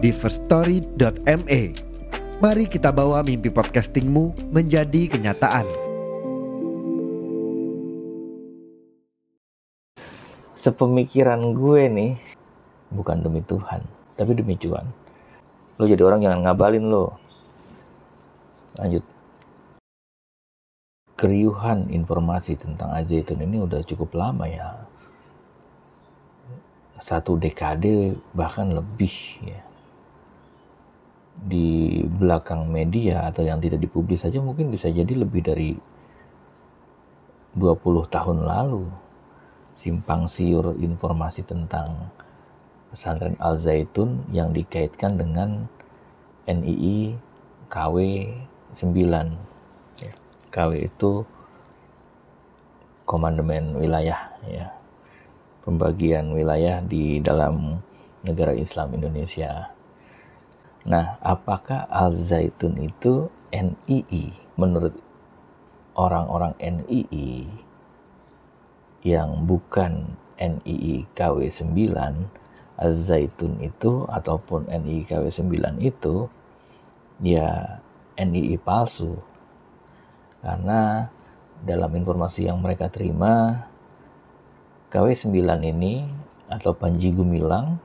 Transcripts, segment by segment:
di firststory.me. Mari kita bawa mimpi podcastingmu menjadi kenyataan. Sepemikiran gue nih, bukan demi Tuhan, tapi demi cuan. Lo jadi orang jangan ngabalin lo. Lanjut. Keriuhan informasi tentang Azaitun ini udah cukup lama ya. Satu dekade bahkan lebih ya di belakang media atau yang tidak dipublis saja mungkin bisa jadi lebih dari 20 tahun lalu. Simpang siur informasi tentang pesantren Al Zaitun yang dikaitkan dengan NII KW 9 ya, KW itu komandemen wilayah ya. Pembagian wilayah di dalam negara Islam Indonesia Nah, apakah Al-Zaitun itu NII? Menurut orang-orang NII yang bukan NII KW9, Al-Zaitun itu ataupun NII KW9 itu ya NII palsu. Karena dalam informasi yang mereka terima, KW9 ini atau Panji Gumilang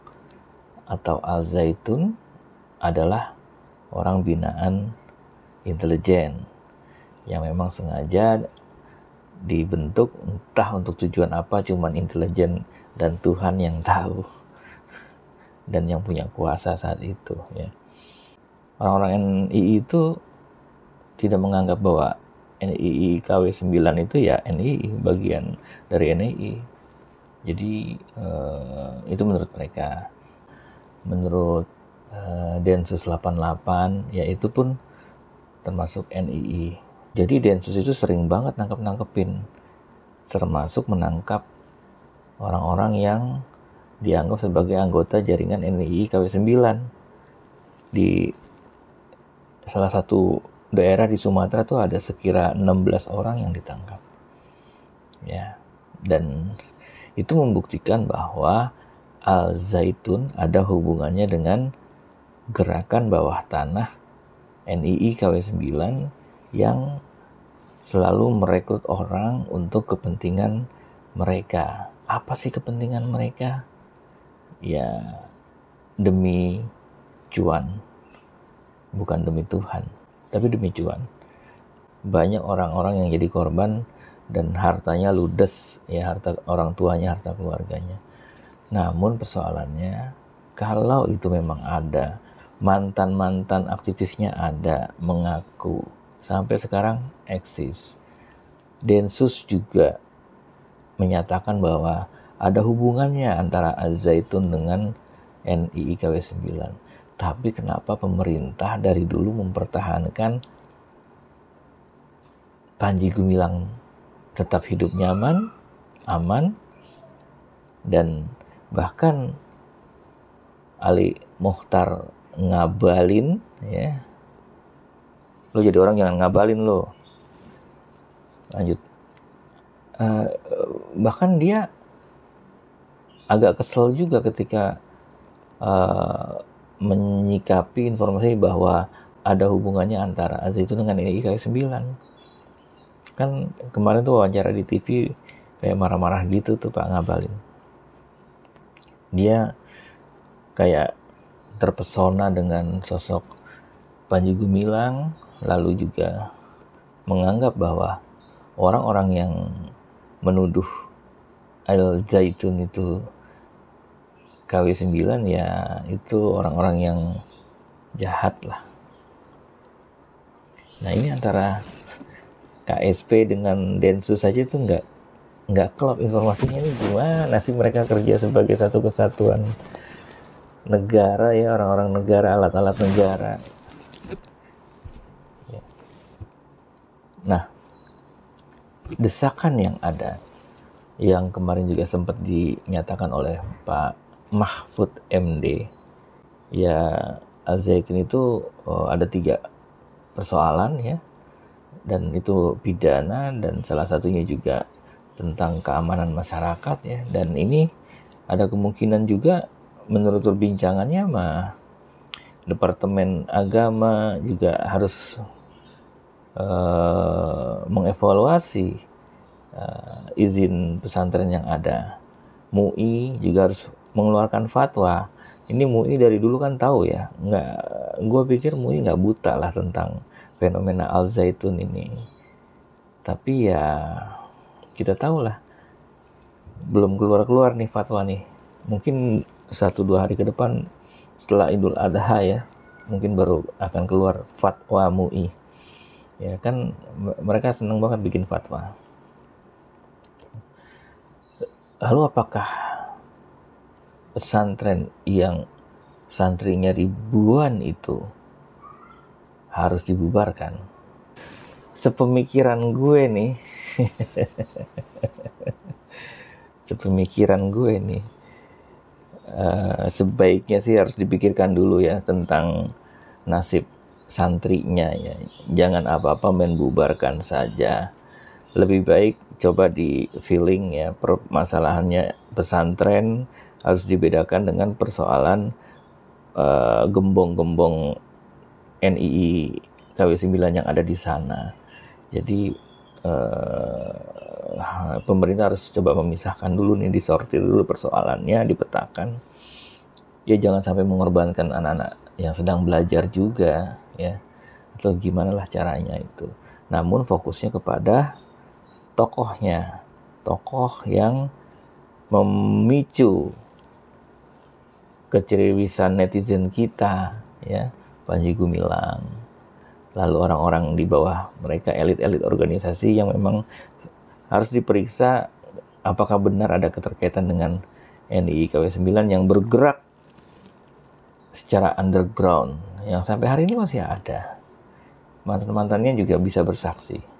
atau Al-Zaitun adalah orang binaan intelijen yang memang sengaja dibentuk entah untuk tujuan apa cuman intelijen dan Tuhan yang tahu dan yang punya kuasa saat itu ya. Orang-orang NII itu tidak menganggap bahwa NII KW9 itu ya NII bagian dari NII jadi eh, itu menurut mereka. Menurut uh, Densus 88 ya itu pun termasuk NII. Jadi Densus itu sering banget nangkep-nangkepin termasuk menangkap orang-orang yang dianggap sebagai anggota jaringan NII KW9 di salah satu daerah di Sumatera tuh ada sekira 16 orang yang ditangkap. Ya. Dan itu membuktikan bahwa Al Zaitun ada hubungannya dengan gerakan bawah tanah NII KW9 yang selalu merekrut orang untuk kepentingan mereka. Apa sih kepentingan mereka? Ya demi cuan. Bukan demi Tuhan, tapi demi cuan. Banyak orang-orang yang jadi korban dan hartanya ludes, ya harta orang tuanya, harta keluarganya. Namun persoalannya, kalau itu memang ada mantan-mantan aktivisnya ada mengaku sampai sekarang eksis. Densus juga menyatakan bahwa ada hubungannya antara Al-Zaitun dengan NII KW9. Tapi kenapa pemerintah dari dulu mempertahankan Panji Gumilang tetap hidup nyaman, aman, dan bahkan Ali Muhtar ngabalin ya. Lo jadi orang jangan ngabalin lo lanjut. Uh, bahkan dia agak kesel juga ketika uh, menyikapi informasi bahwa ada hubungannya antara Aziz itu dengan IKI 9 kan kemarin tuh wawancara di TV kayak marah-marah gitu tuh Pak Ngabalin. Dia kayak terpesona dengan sosok Panji Gumilang, lalu juga menganggap bahwa orang-orang yang menuduh Al Zaitun itu KW9 ya itu orang-orang yang jahat lah. Nah ini antara KSP dengan Densus saja itu nggak nggak klop informasinya ini gimana sih mereka kerja sebagai satu kesatuan negara ya orang-orang negara alat-alat negara. Ya. nah desakan yang ada yang kemarin juga sempat dinyatakan oleh Pak Mahfud MD ya Al Zaitun itu oh, ada tiga persoalan ya. Dan itu pidana dan salah satunya juga tentang keamanan masyarakat ya. Dan ini ada kemungkinan juga menurut perbincangannya mah Departemen Agama juga harus uh, mengevaluasi uh, izin pesantren yang ada. MUI juga harus mengeluarkan fatwa. Ini MUI dari dulu kan tahu ya nggak gue pikir MUI nggak buta lah tentang fenomena Al Zaitun ini. Tapi ya kita tahu lah belum keluar keluar nih fatwa nih. Mungkin satu dua hari ke depan setelah Idul Adha ya mungkin baru akan keluar fatwa MUI ya kan mereka senang banget bikin fatwa lalu apakah pesantren yang santrinya ribuan itu harus dibubarkan. Sepemikiran gue nih, sepemikiran gue nih, uh, sebaiknya sih harus dipikirkan dulu ya tentang nasib santrinya ya. Jangan apa-apa main bubarkan saja. Lebih baik coba di feeling ya permasalahannya pesantren harus dibedakan dengan persoalan uh, gembong-gembong NII KW9 yang ada di sana. Jadi uh, pemerintah harus coba memisahkan dulu nih, disortir dulu persoalannya, dipetakan. Ya jangan sampai mengorbankan anak-anak yang sedang belajar juga, ya. Atau gimana lah caranya itu. Namun fokusnya kepada tokohnya, tokoh yang memicu keceriwisan netizen kita ya Panji Gumilang lalu orang-orang di bawah mereka elit-elit organisasi yang memang harus diperiksa apakah benar ada keterkaitan dengan NII KW9 yang bergerak secara underground. Yang sampai hari ini masih ada. Mantan-mantannya juga bisa bersaksi